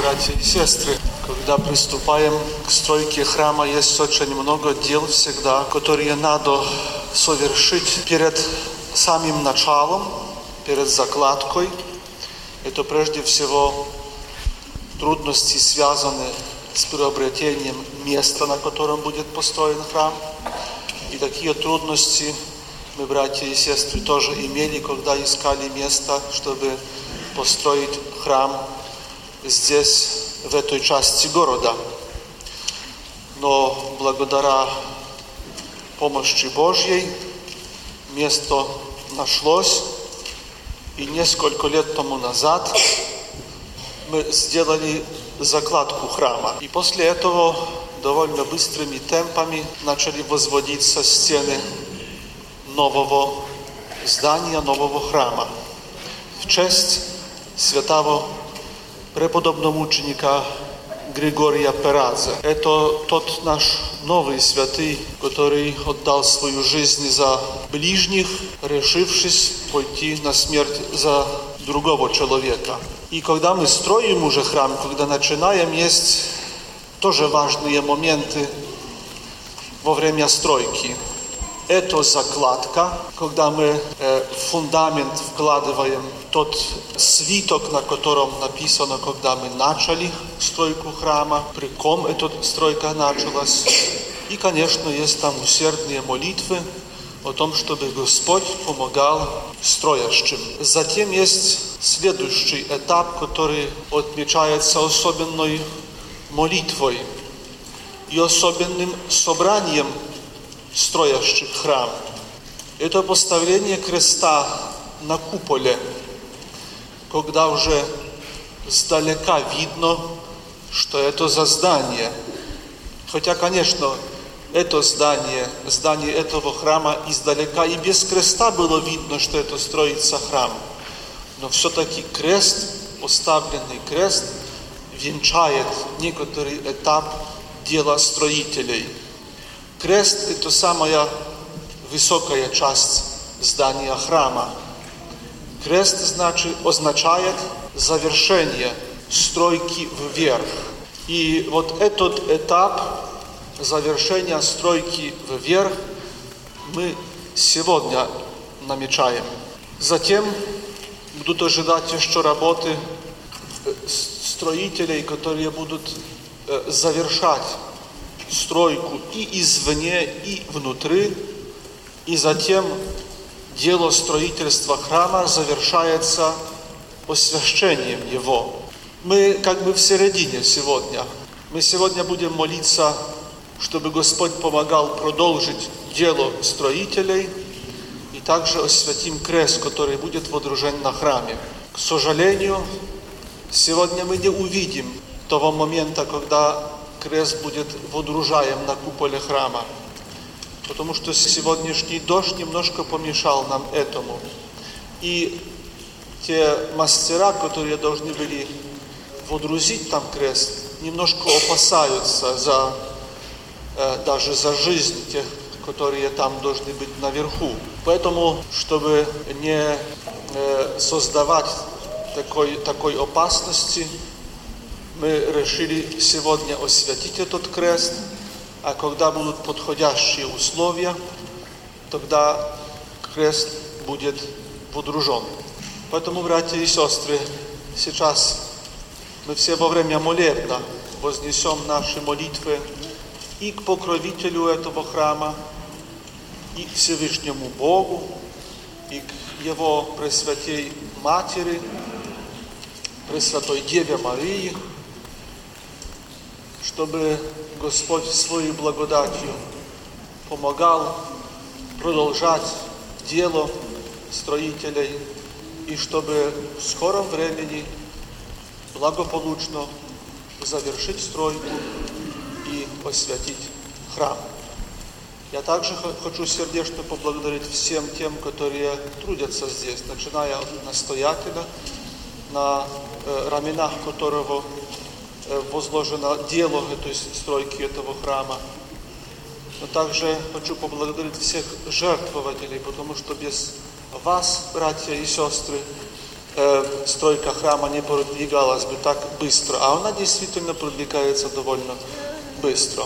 Братья и сестры, когда приступаем к стройке храма, есть очень много дел всегда, которые надо совершить перед самим началом, перед закладкой. Это прежде всего трудности, связанные с приобретением места, на котором будет построен храм. И такие трудности мы, братья и сестры, тоже имели, когда искали место, чтобы построить храм здесь, в этой части города. Но благодаря помощи Божьей место нашлось, и несколько лет тому назад мы сделали закладку храма. И после этого довольно быстрыми темпами начали возводиться стены нового здания, нового храма в честь святого преподобномученика Григория Перадзе. Это тот наш новый святый, который отдал свою жизнь за ближних, решившись пойти на смерть за другого человека. И когда мы строим уже храм, когда начинаем, есть тоже важные моменты во время стройки. Это закладка, когда мы э, фундамент вкладываем тот свиток, на котором написано, когда мы начали стройку храма, при ком эта стройка началась. И, конечно, есть там усердные молитвы о том, чтобы Господь помогал строящим. Затем есть следующий этап, который отмечается особенной молитвой и особенным собранием строящих храм. Это поставление креста на куполе, когда уже сдалека видно, что это за здание. Хотя, конечно, это здание, здание этого храма издалека и без креста было видно, что это строится храм. Но все-таки крест, поставленный крест, венчает некоторый этап дела строителей – Крест – это самая высокая часть здания храма. Крест значит, означает завершение стройки вверх. И вот этот этап завершения стройки вверх мы сегодня намечаем. Затем будут ожидать еще работы строителей, которые будут завершать стройку и извне, и внутри, и затем дело строительства храма завершается освящением его. Мы как бы в середине сегодня. Мы сегодня будем молиться, чтобы Господь помогал продолжить дело строителей, и также освятим крест, который будет водружен на храме. К сожалению, сегодня мы не увидим того момента, когда крест будет водружаем на куполе храма. Потому что сегодняшний дождь немножко помешал нам этому. И те мастера, которые должны были водрузить там крест, немножко опасаются за, э, даже за жизнь тех, которые там должны быть наверху. Поэтому, чтобы не э, создавать такой, такой опасности, мы решили сегодня освятить этот крест, а когда будут подходящие условия, тогда крест будет водружен. Поэтому, братья и сестры, сейчас мы все во время молебна вознесем наши молитвы и к покровителю этого храма, и к Всевышнему Богу, и к Его Пресвятей Матери, Пресвятой Деве Марии, чтобы Господь своей благодатью помогал продолжать дело строителей и чтобы в скором времени благополучно завершить стройку и освятить храм. Я также хочу сердечно поблагодарить всем тем, которые трудятся здесь, начиная от настоятеля, на э, раменах которого возложено дело этой стройки этого храма. Но также хочу поблагодарить всех жертвователей, потому что без вас, братья и сестры, э, стройка храма не продвигалась бы так быстро. А она действительно продвигается довольно быстро.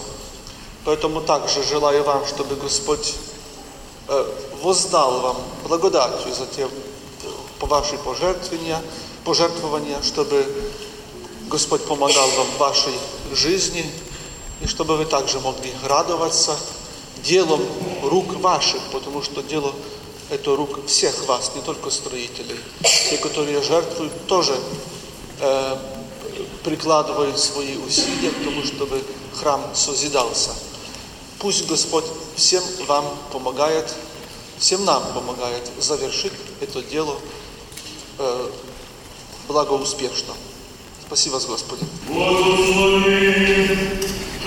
Поэтому также желаю вам, чтобы Господь э, воздал вам благодатью за те по ваши пожертвования, пожертвования, чтобы Господь помогал вам в вашей жизни, и чтобы вы также могли радоваться делом рук ваших, потому что дело это рук всех вас, не только строителей. Те, которые жертвуют, тоже э, прикладывают свои усилия к тому, чтобы храм созидался. Пусть Господь всем вам помогает, всем нам помогает завершить это дело э, благоуспешно. Спасибо вас, Господи. Благослови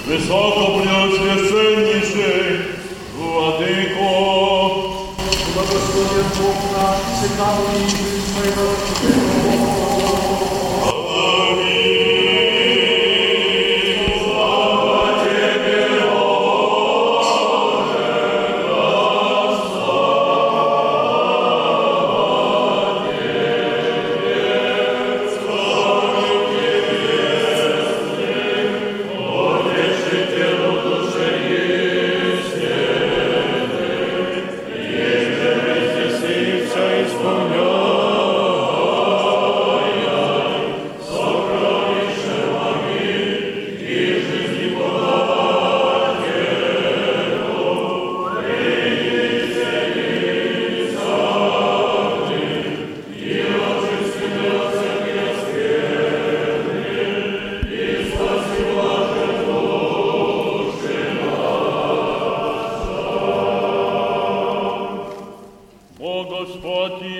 Высокопреосвященнейший Владыко, Благословен Бог наш, всегда и своего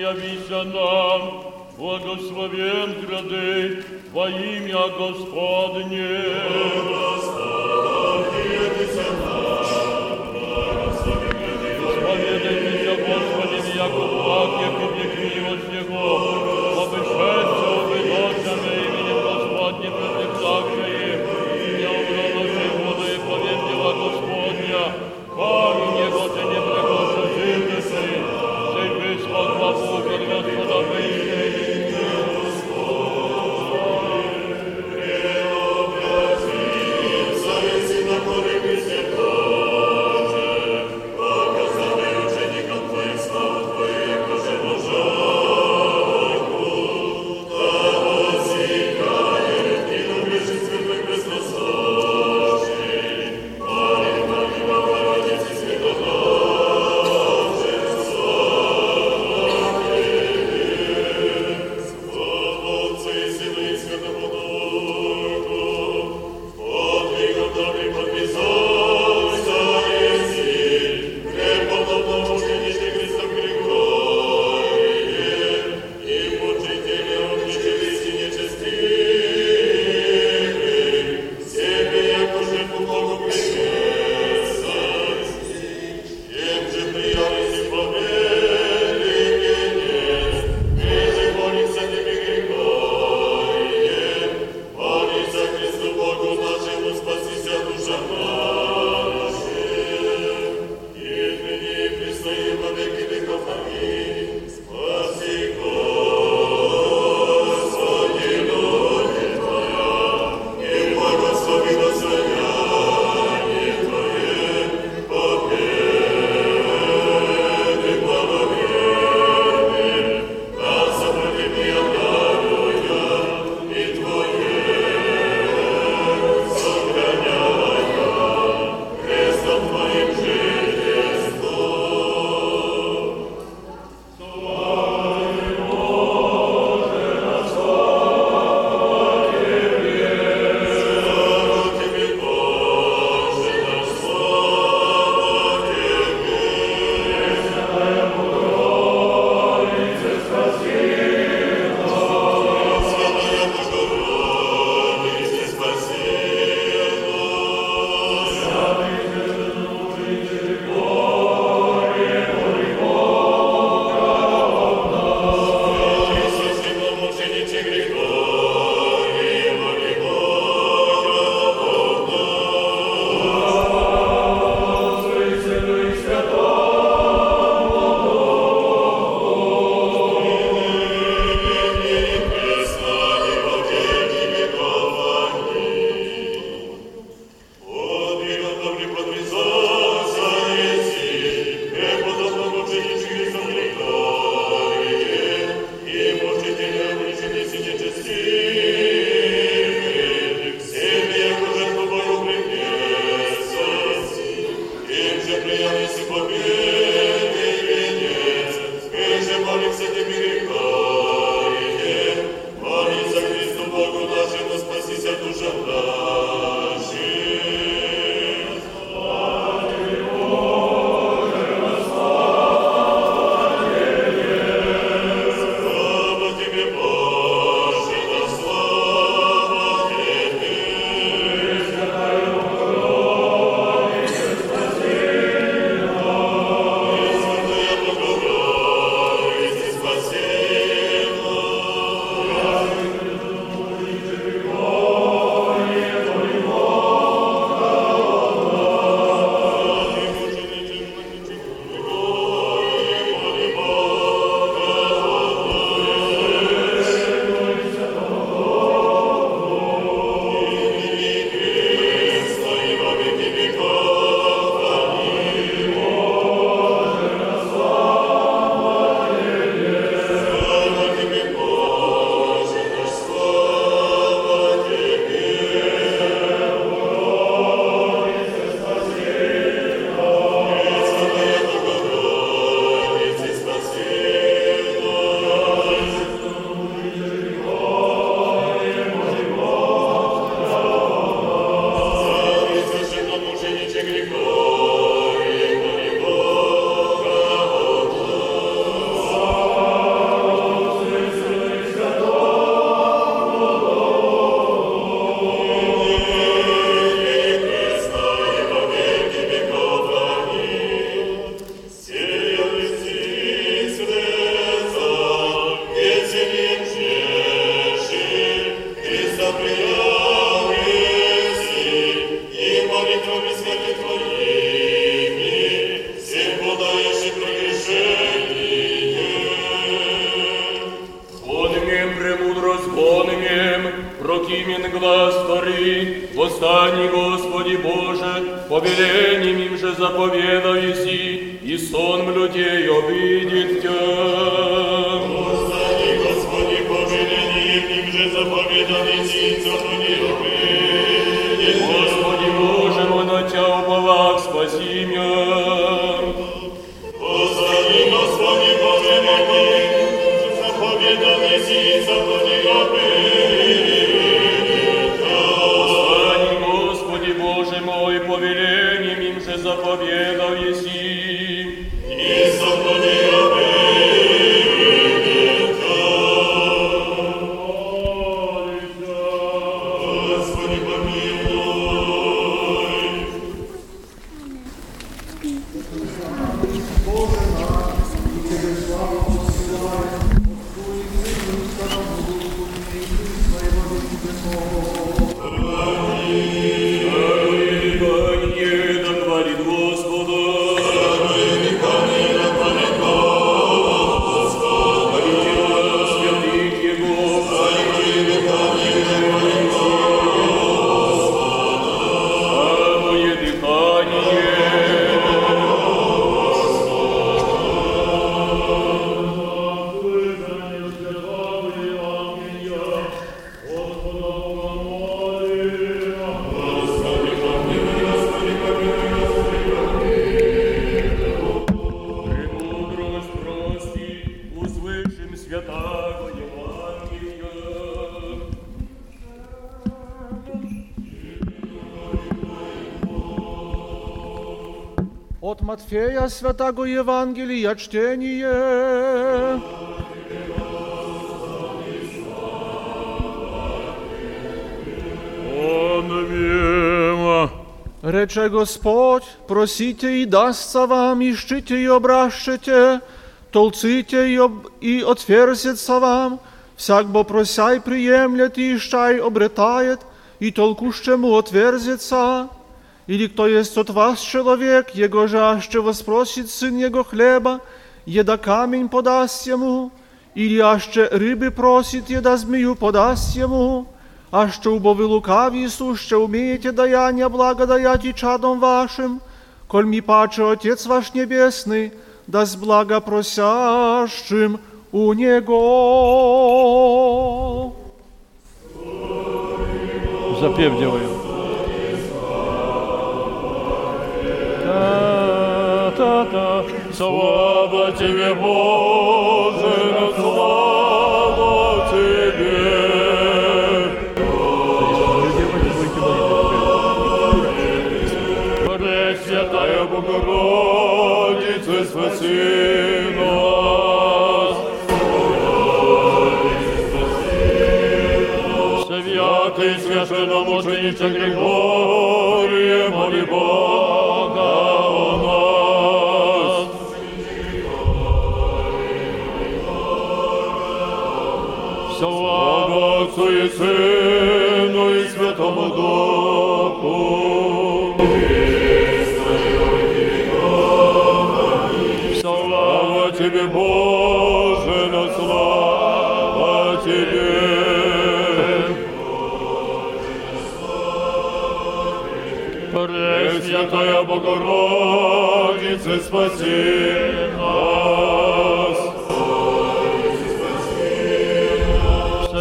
явися нам, благословен гряды во имя Господне. Исповедайтеся, Господи, яко благ, яко Им же заповедай си, и сон людей обидит Тя. Матфея Святаго Евангелия чтение. Аминь. Рече Господь, просите и дастся вам, ищите и обращите, толците и, об... и отверзится вам, всяк бо просяй приемлет, и ищай обретает, и толкущему отверзится. Или кто есть от вас человек, его же аще воспросит сын его хлеба, еда камень подаст ему, или аще рыбы просит, еда змею подаст ему, а що убови лукаві суще умієте даяння благодаяти чадом вашим, коль ми паче Отец ваш Небесный, даст благо просящим у Него. Запев делаем. Та-та-та. Слава Тебе, Боже, слава Тебе. Пресвятая Богородица, спаси нас. Святый священномученичек Григорий, моли Бога Отцу и Сыну и Святому Духу. Слава Тебе, Боже, на слава Тебе. Пресвятая Богородица, спаси нас.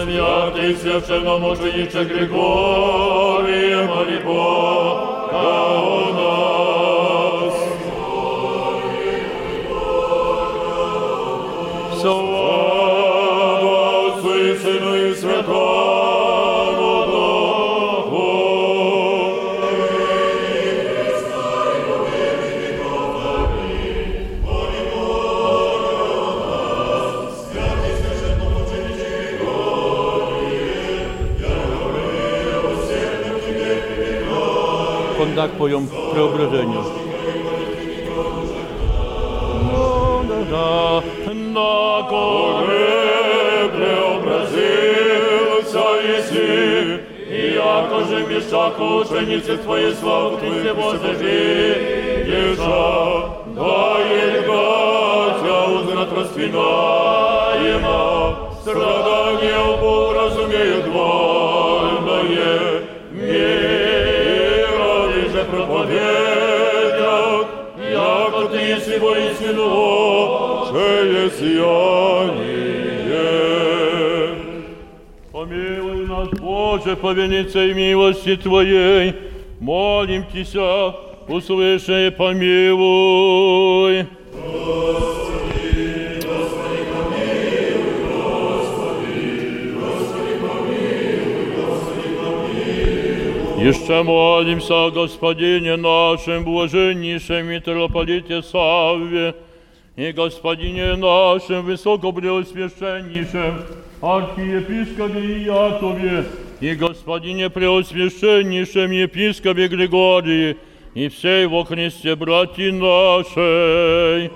Святый священномучениче Григорий, моли Бога о нас. Слава Отцу и Сыну и Святому Kontakt poją preobrażeniu. На горе преобразился Иси, и яко же мешак ученицы Твоей славы Ты возложи, Еша, да Тя узнат распинаемо, страдания Бог воистину Шее сияние. Помилуй нас, Боже, по велицей милости Твоей, молим Тися, услыши и помилуй. Еще молимся Господине нашем, блаженнейшем митрополите Савве, и Господине нашем высокопреосвященнейшем архиепископе Иакове, и Господине преосвященнейшем епископе Григории, и всей во Христе братья нашей.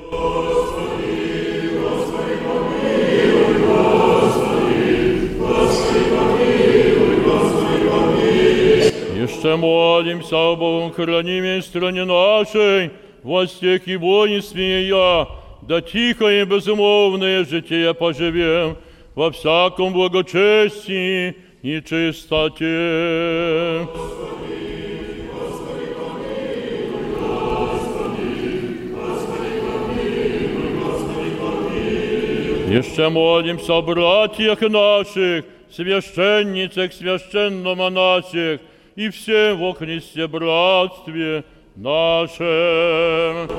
Еще молимся об Богом хранимой стране нашей, во стех и воинстве я, да тихо и безумовное житие поживем во всяком благочестии и чистоте. Еще молимся о братьях наших, священницах, священномонасях и всем во Христе братстве нашем.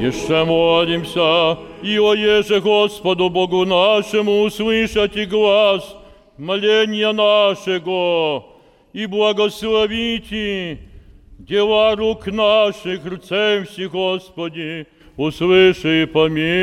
Еще молимся, и о еже Господу Богу нашему услышать и глаз моления нашего, и благословите дела рук наших, рцем все, Господи, услыши и помилуй.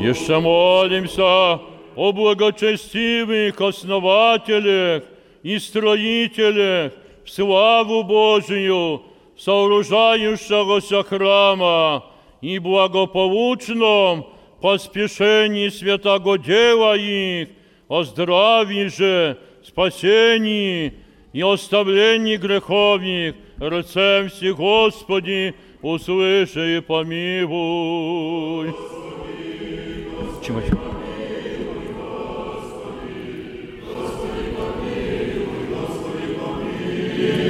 Еще молимся о благочестивых основателях и строителях в славу Божию, сооружающегося храма и благополучном поспешении святого дела их, о здравии же, спасении и оставлении греховных, рцем все Господи, услыши и помилуй. Чего?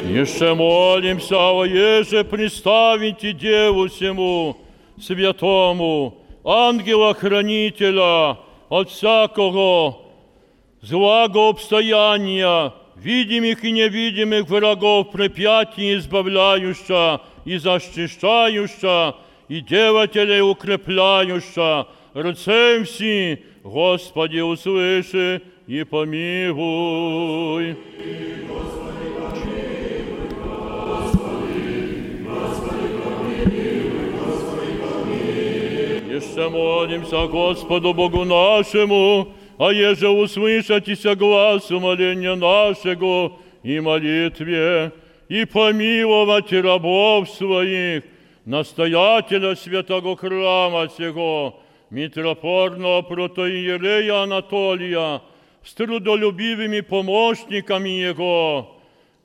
Еще молимся, о еже представите Деву всему, святому, ангела-хранителя от всякого злого обстояния, видимых и невидимых врагов препятий избавляющая и защищающая, и делателей укрепляющая, рцем все, Господи, услыши и помилуй. Еще молимся Господу Богу нашему, а еже услышатися глазу моления нашего и молитве, и помиловать рабов своих, настоятеля святого храма сего, митрофорного протоиерея Анатолия, с трудолюбивыми помощниками его,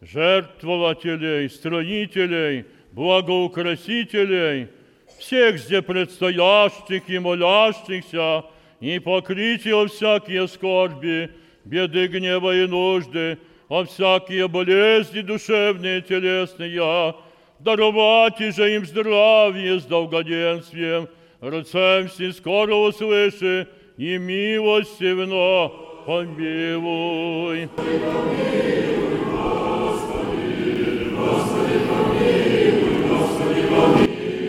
жертвователей, строителей, благоукрасителей, всех здесь предстоящих и молящихся, и покрытие всякие скорби, беды, гнева и нужды, а всякие болезни душевные, телесные, даровать же им здравие с долгоденствием, рцем все скоро услыши, и милостивно помилуй.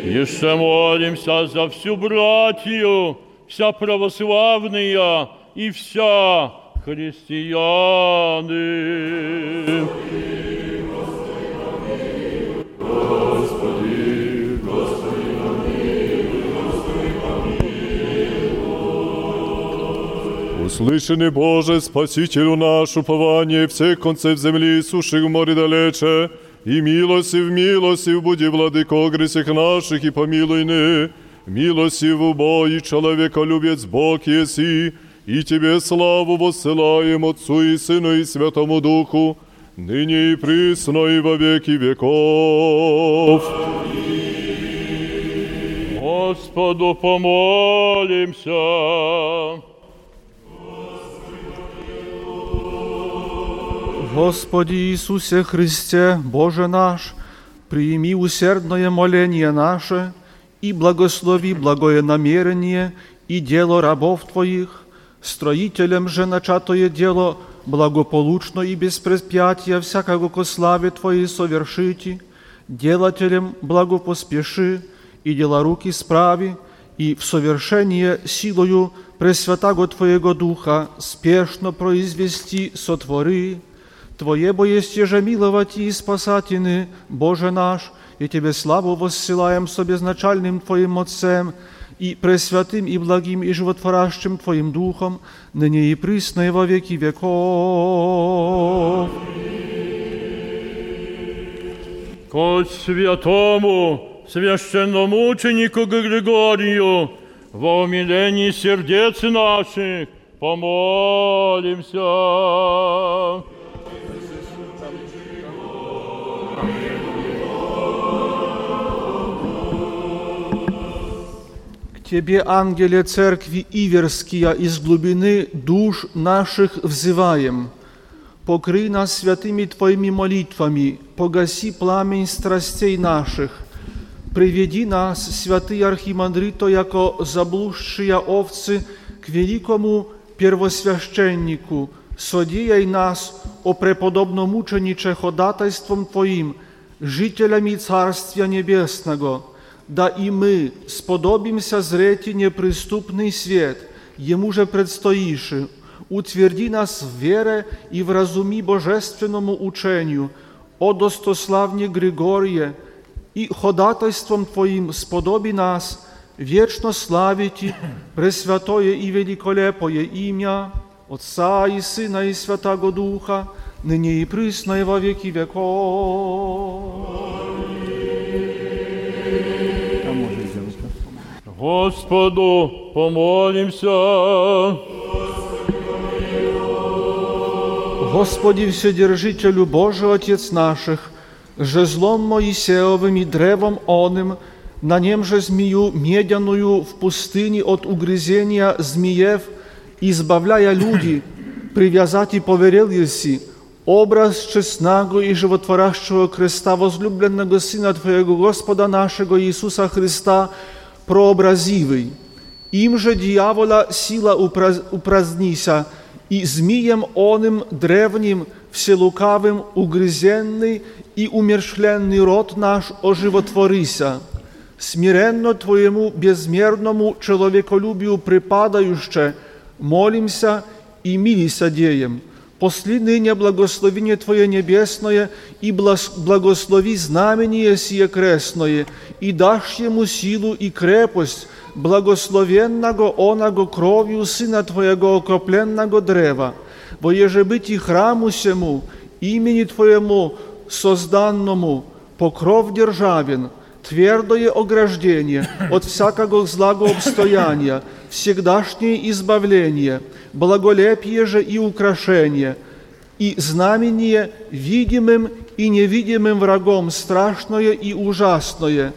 Еще молимся за всю братью, вся православная и вся христианы. Услышаны, Боже, Спасителю наш, упование всех концев земли, суших в море далече, и милостив, милостив, буди, владыко, о гресях наших, и помилуй ны. Милостив, убой, человеколюбец Бог еси, и Тебе славу воссылаем Отцу и Сыну и Святому Духу, ныне и присно и во веки веков. Господу помолимся. Господи Иисусе Христе, Боже наш, прими усердное моление наше и благослови благое намерение и дело рабов Твоих, строителям же начатое дело благополучно и без предпятия всякого ко славе Твоей совершите, делателям благопоспеши и дела руки справи, и в совершение силою Пресвятаго Твоего Духа спешно произвести сотвори, Твое бо есть же миловать и спасательны, Боже наш, и Тебе славу воссылаем со безначальным Твоим Отцем, и пресвятым и благим и животворящим Твоим Духом, ныне и присно и во веки веков. Ко святому священномученику Григорию во умилении сердец наших помолимся. Тебе, ангеле церкви Иверския, из глубины душ наших взываем. Покрый нас святыми Твоими молитвами, погаси пламень страстей наших. Приведи нас, святый архимандрито, яко заблудшие овцы, к великому первосвященнику. Содеяй нас, о преподобномучениче, ходатайством Твоим, жителями Царствия Небесного – да и мы сподобимся зреть неприступный свет, Ему же предстоиши, утверди нас в вере и в разуми божественному учению, о достославне Григорие, и ходатайством Твоим сподоби нас. Вечно славить Пресвятое и Великолепое имя Отца и Сына и Святаго Духа, ныне и присно и во веки веков. Господу помолимся. Господи Вседержителю Божий Отец наших, жезлом Моисеовым и древом оным, на нем же змею медяную в пустыне от угрызения змеев, избавляя люди, привязать и поверил еси, образ честного и животворящего креста возлюбленного Сына Твоего Господа нашего Иисуса Христа, прообразивый. Им же дьявола сила упразднися, и змеем оным древним, вселукавым, угрызенный и умершленный род наш оживотворися. Смиренно Твоему безмерному человеколюбию припадающе, молимся и милися деем. После ныне благословение Твое небесное и благослови знамение сие крестное, и дашь ему силу и крепость, благословенного оного кровью Сына Твоего окропленного древа, во еже быть и храму сему, имени Твоему созданному, покров державен, твердое ограждение от всякого злого обстояния, всегдашнее избавление, благолепие же и украшение, и знамение видимым и невидимым врагом страшное и ужасное.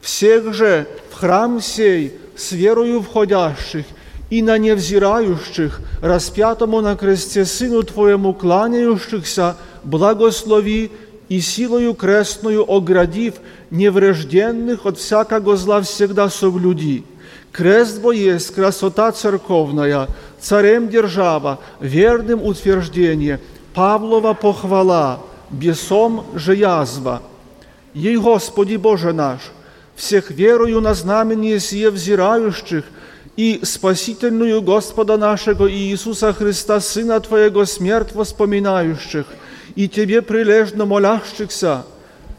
Всех же в храм сей с верою входящих и на невзирающих, распятому на кресте Сыну Твоему кланяющихся, благослови и силою крестную оградив неврежденных от всякого зла всегда соблюди. Крест бо есть красота церковная, царем держава, верным утверждение, Павлова похвала, бесом же язва. Ей, Господи Боже наш, всех верою на знамение сие взирающих и спасительную Господа нашего Иисуса Христа, Сына Твоего, смерть воспоминающих, и Тебе прилежно молящихся,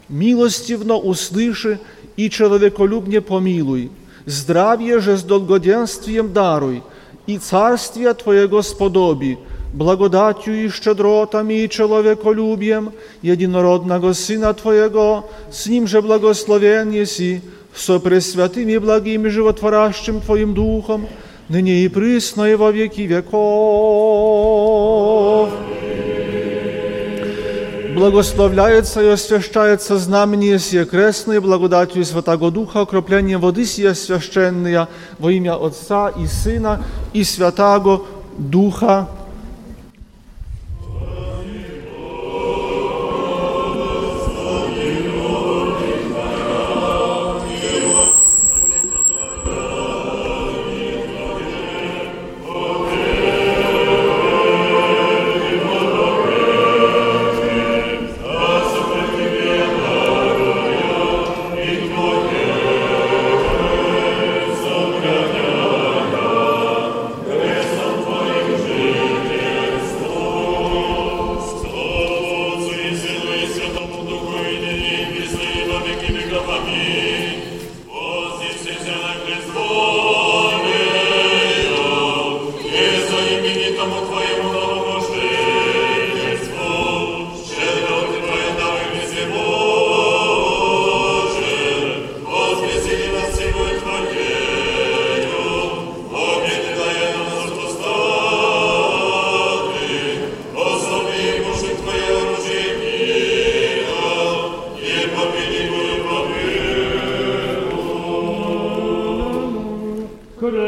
милостивно услыши и человеколюбне помилуй. Здравие же с долгоденствием даруй, и царствие Твоего сподоби, благодатью и щедротами и человеколюбием единородного Сына Твоего, с Ним же благословен еси, со пресвятым и благим и животворящим Твоим Духом, ныне и присно и во веки веков. Благословляется и освящается знамение сие крестное благодатью Святого Духа, окропление воды сия священная во имя Отца и Сына и Святаго Духа.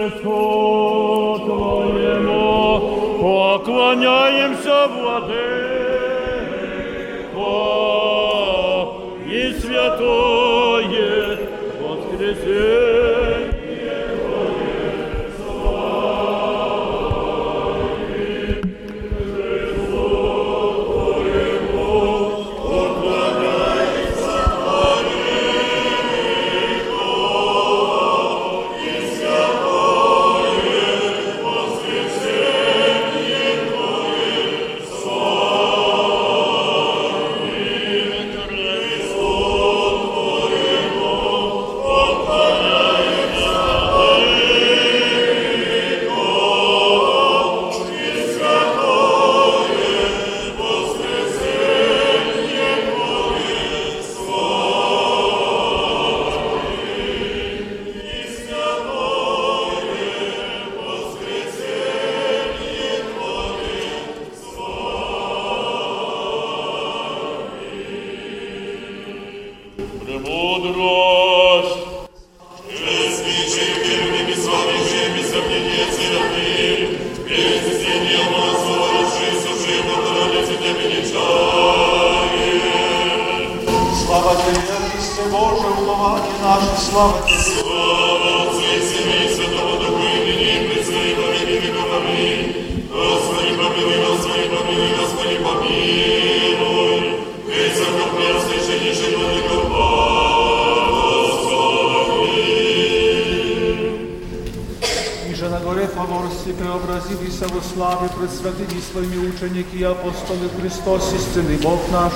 Кресту Твоему поклоняемся, Владыко, слава Тебе. И же на горе Фаворстве преобразились во славе пред святыми своими ученики и апостолы Христос, истинный Бог наш,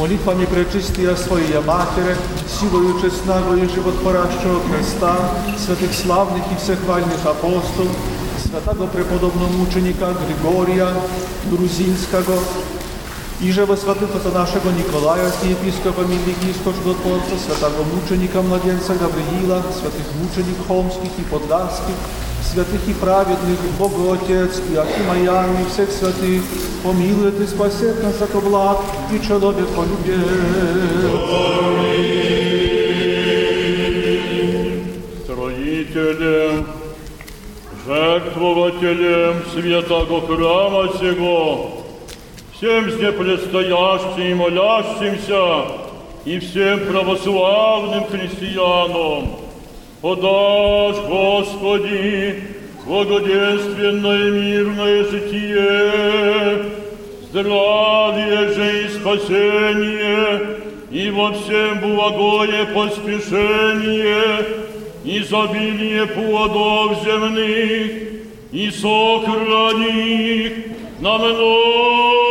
молитвами пречистия Своей Матери, силою честного и животворящего Христа, святых славных и всехвальных апостолов, святого преподобного мученика Григория Грузинского, и же во святых от нашего Николая, епископа Великий Источнотворца, святого мученика младенца Гавриила, святых мучеников Холмских и Подляских, святых и праведных, Бог Отец, и Акима Яна, и всех святых, помилует и спасет нас от благ и человек полюбец. строителем, жертвователем святого храма сего, всем здесь и молящимся, и всем православным христианам, подашь, Господи, благоденственное мирное житие, здравие же и спасение, и во всем благое поспешение, изобилие плодов земных, и сохрани их на многое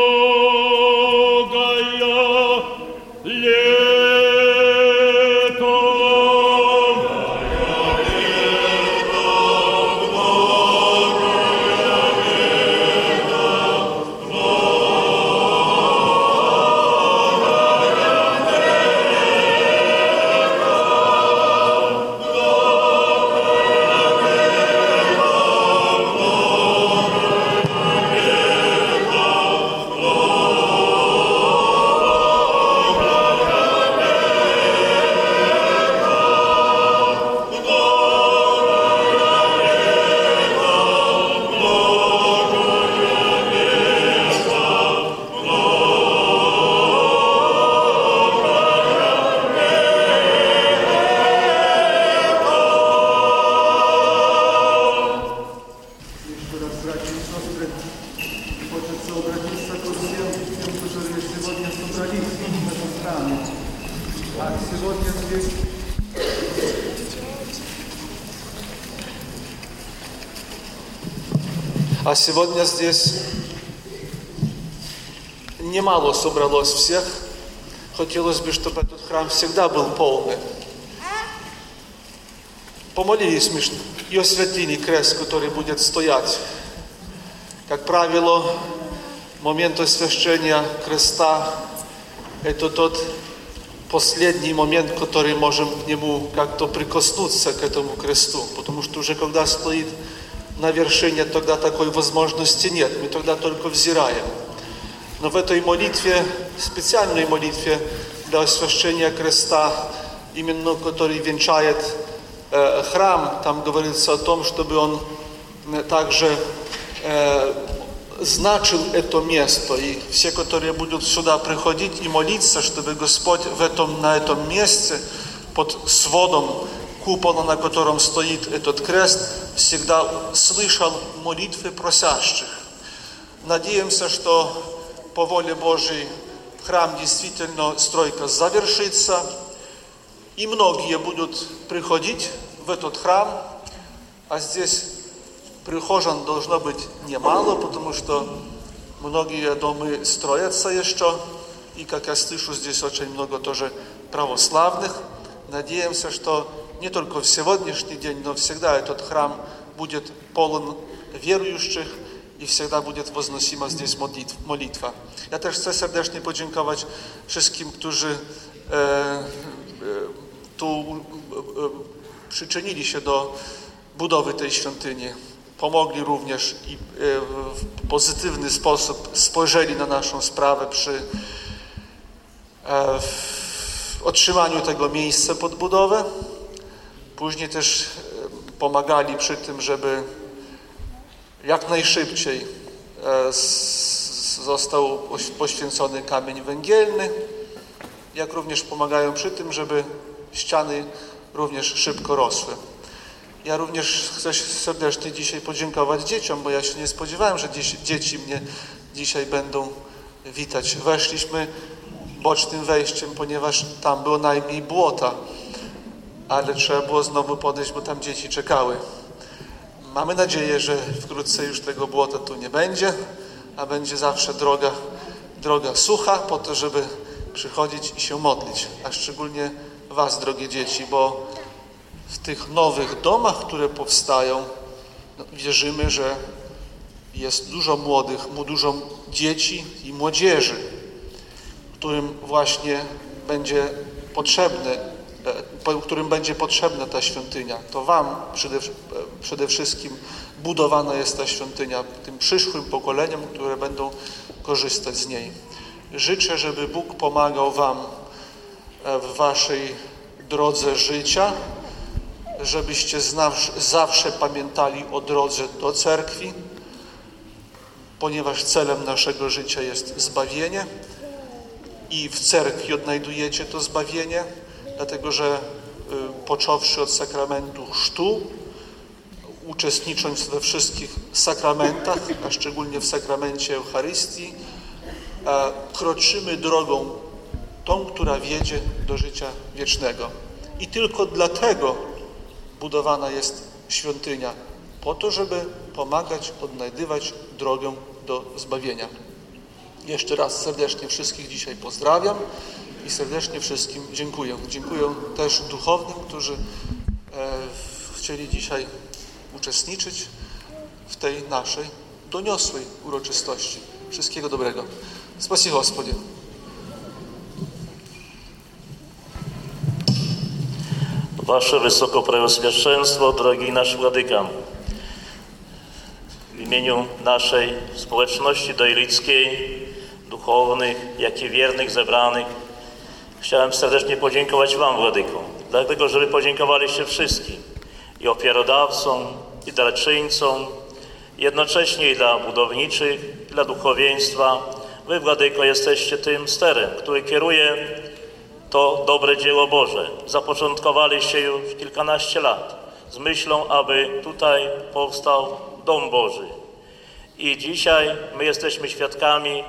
А сегодня здесь немало собралось всех. Хотелось бы, чтобы этот храм всегда был полный. Помолились мы и осветили крест, который будет стоять. Как правило, момент освящения креста – это тот последний момент, который можем к нему как-то прикоснуться, к этому кресту. Потому что уже когда стоит на вершине, тогда такой возможности нет. Мы тогда только взираем. Но в этой молитве, специальной молитве для освящения креста, именно который венчает э, храм, там говорится о том, чтобы он э, также э, значил это место. И все, которые будут сюда приходить и молиться, чтобы Господь в этом, на этом месте под сводом купола, на котором стоит этот крест, всегда слышал молитвы просящих. Надеемся, что по воле Божьей храм действительно стройка завершится, и многие будут приходить в этот храм, а здесь прихожан должно быть немало, потому что многие дома строятся еще, и, как я слышу, здесь очень много тоже православных. Надеемся, что не только в сегодняшний день, но всегда этот храм будет полон верующих, i всегда будет возносима здесь молитва. Ja też chcę serdecznie podziękować wszystkim, którzy e, e, tu e, przyczynili się do budowy tej świątyni. Pomogli również i w pozytywny sposób spojrzeli na naszą sprawę przy otrzymaniu tego miejsca pod budowę. Później też pomagali przy tym, żeby jak najszybciej e, został poświęcony kamień węgielny, jak również pomagają przy tym, żeby ściany również szybko rosły. Ja również chcę serdecznie dzisiaj podziękować dzieciom, bo ja się nie spodziewałem, że dzieci mnie dzisiaj będą witać. Weszliśmy bocznym wejściem, ponieważ tam było najmniej błota, ale trzeba było znowu podejść, bo tam dzieci czekały. Mamy nadzieję, że wkrótce już tego błota tu nie będzie, a będzie zawsze droga, droga sucha po to, żeby przychodzić i się modlić. A szczególnie Was, drogie dzieci, bo w tych nowych domach, które powstają, no, wierzymy, że jest dużo młodych, dużo dzieci i młodzieży, którym właśnie będzie potrzebne którym będzie potrzebna ta świątynia. To Wam przede, e, przede wszystkim budowana jest ta świątynia, tym przyszłym pokoleniom, które będą korzystać z niej. Życzę, żeby Bóg pomagał Wam e, w Waszej drodze życia, żebyście zawsze pamiętali o drodze do cerkwi, ponieważ celem naszego życia jest zbawienie i w cerkwi odnajdujecie to zbawienie dlatego że y, począwszy od sakramentu chrztu, uczestnicząc we wszystkich sakramentach, a szczególnie w sakramencie Eucharystii, kroczymy drogą tą, która wiedzie do życia wiecznego. I tylko dlatego budowana jest świątynia, po to, żeby pomagać odnajdywać drogę do zbawienia. Jeszcze raz serdecznie wszystkich dzisiaj pozdrawiam i serdecznie wszystkim dziękuję. Dziękuję też duchownym, którzy e, chcieli dzisiaj uczestniczyć w tej naszej doniosłej uroczystości. Wszystkiego dobrego. Spasibo, Gospodzie. Wasze Wysokopreoswieszczeństwo, drogi nasz Władykan, w imieniu naszej społeczności dojlickiej, duchownych, jak i wiernych zebranych Chciałem serdecznie podziękować Wam, Władyko, dlatego, że Wy podziękowaliście wszystkim, i ofiarodawcom, i darczyńcom, jednocześnie i dla budowniczych, i dla duchowieństwa. Wy, Władyko, jesteście tym sterem, który kieruje to dobre dzieło Boże. Zapoczątkowaliście już kilkanaście lat z myślą, aby tutaj powstał Dom Boży. I dzisiaj my jesteśmy świadkami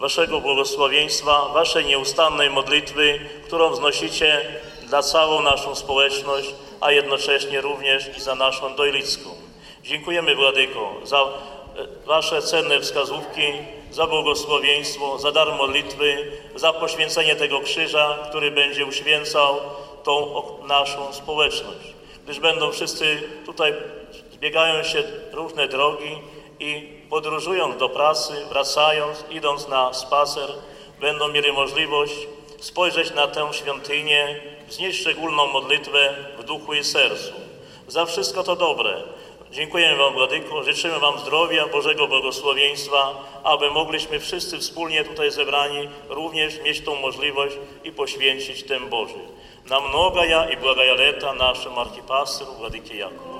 Waszego błogosławieństwa, Waszej nieustannej modlitwy, którą wznosicie dla całą naszą społeczność, a jednocześnie również i za naszą Dojlicką. Dziękujemy Władyko za e, Wasze cenne wskazówki, za błogosławieństwo, za dar modlitwy, za poświęcenie tego krzyża, który będzie uświęcał tą naszą społeczność. Gdyż będą wszyscy tutaj, zbiegają się różne drogi i podróżując do pracy, wracając, idąc na spacer, będą mieli możliwość spojrzeć na tę świątynię, wznieść szczególną modlitwę w duchu i sercu. Za wszystko to dobre. Dziękujemy Wam, Władyko, życzymy Wam zdrowia, Bożego błogosławieństwa, aby mogliśmy wszyscy wspólnie tutaj zebrani również mieć tą możliwość i poświęcić ten Boży. Na mnogaja i błagaja leta naszym archipastru Władykie Jakub.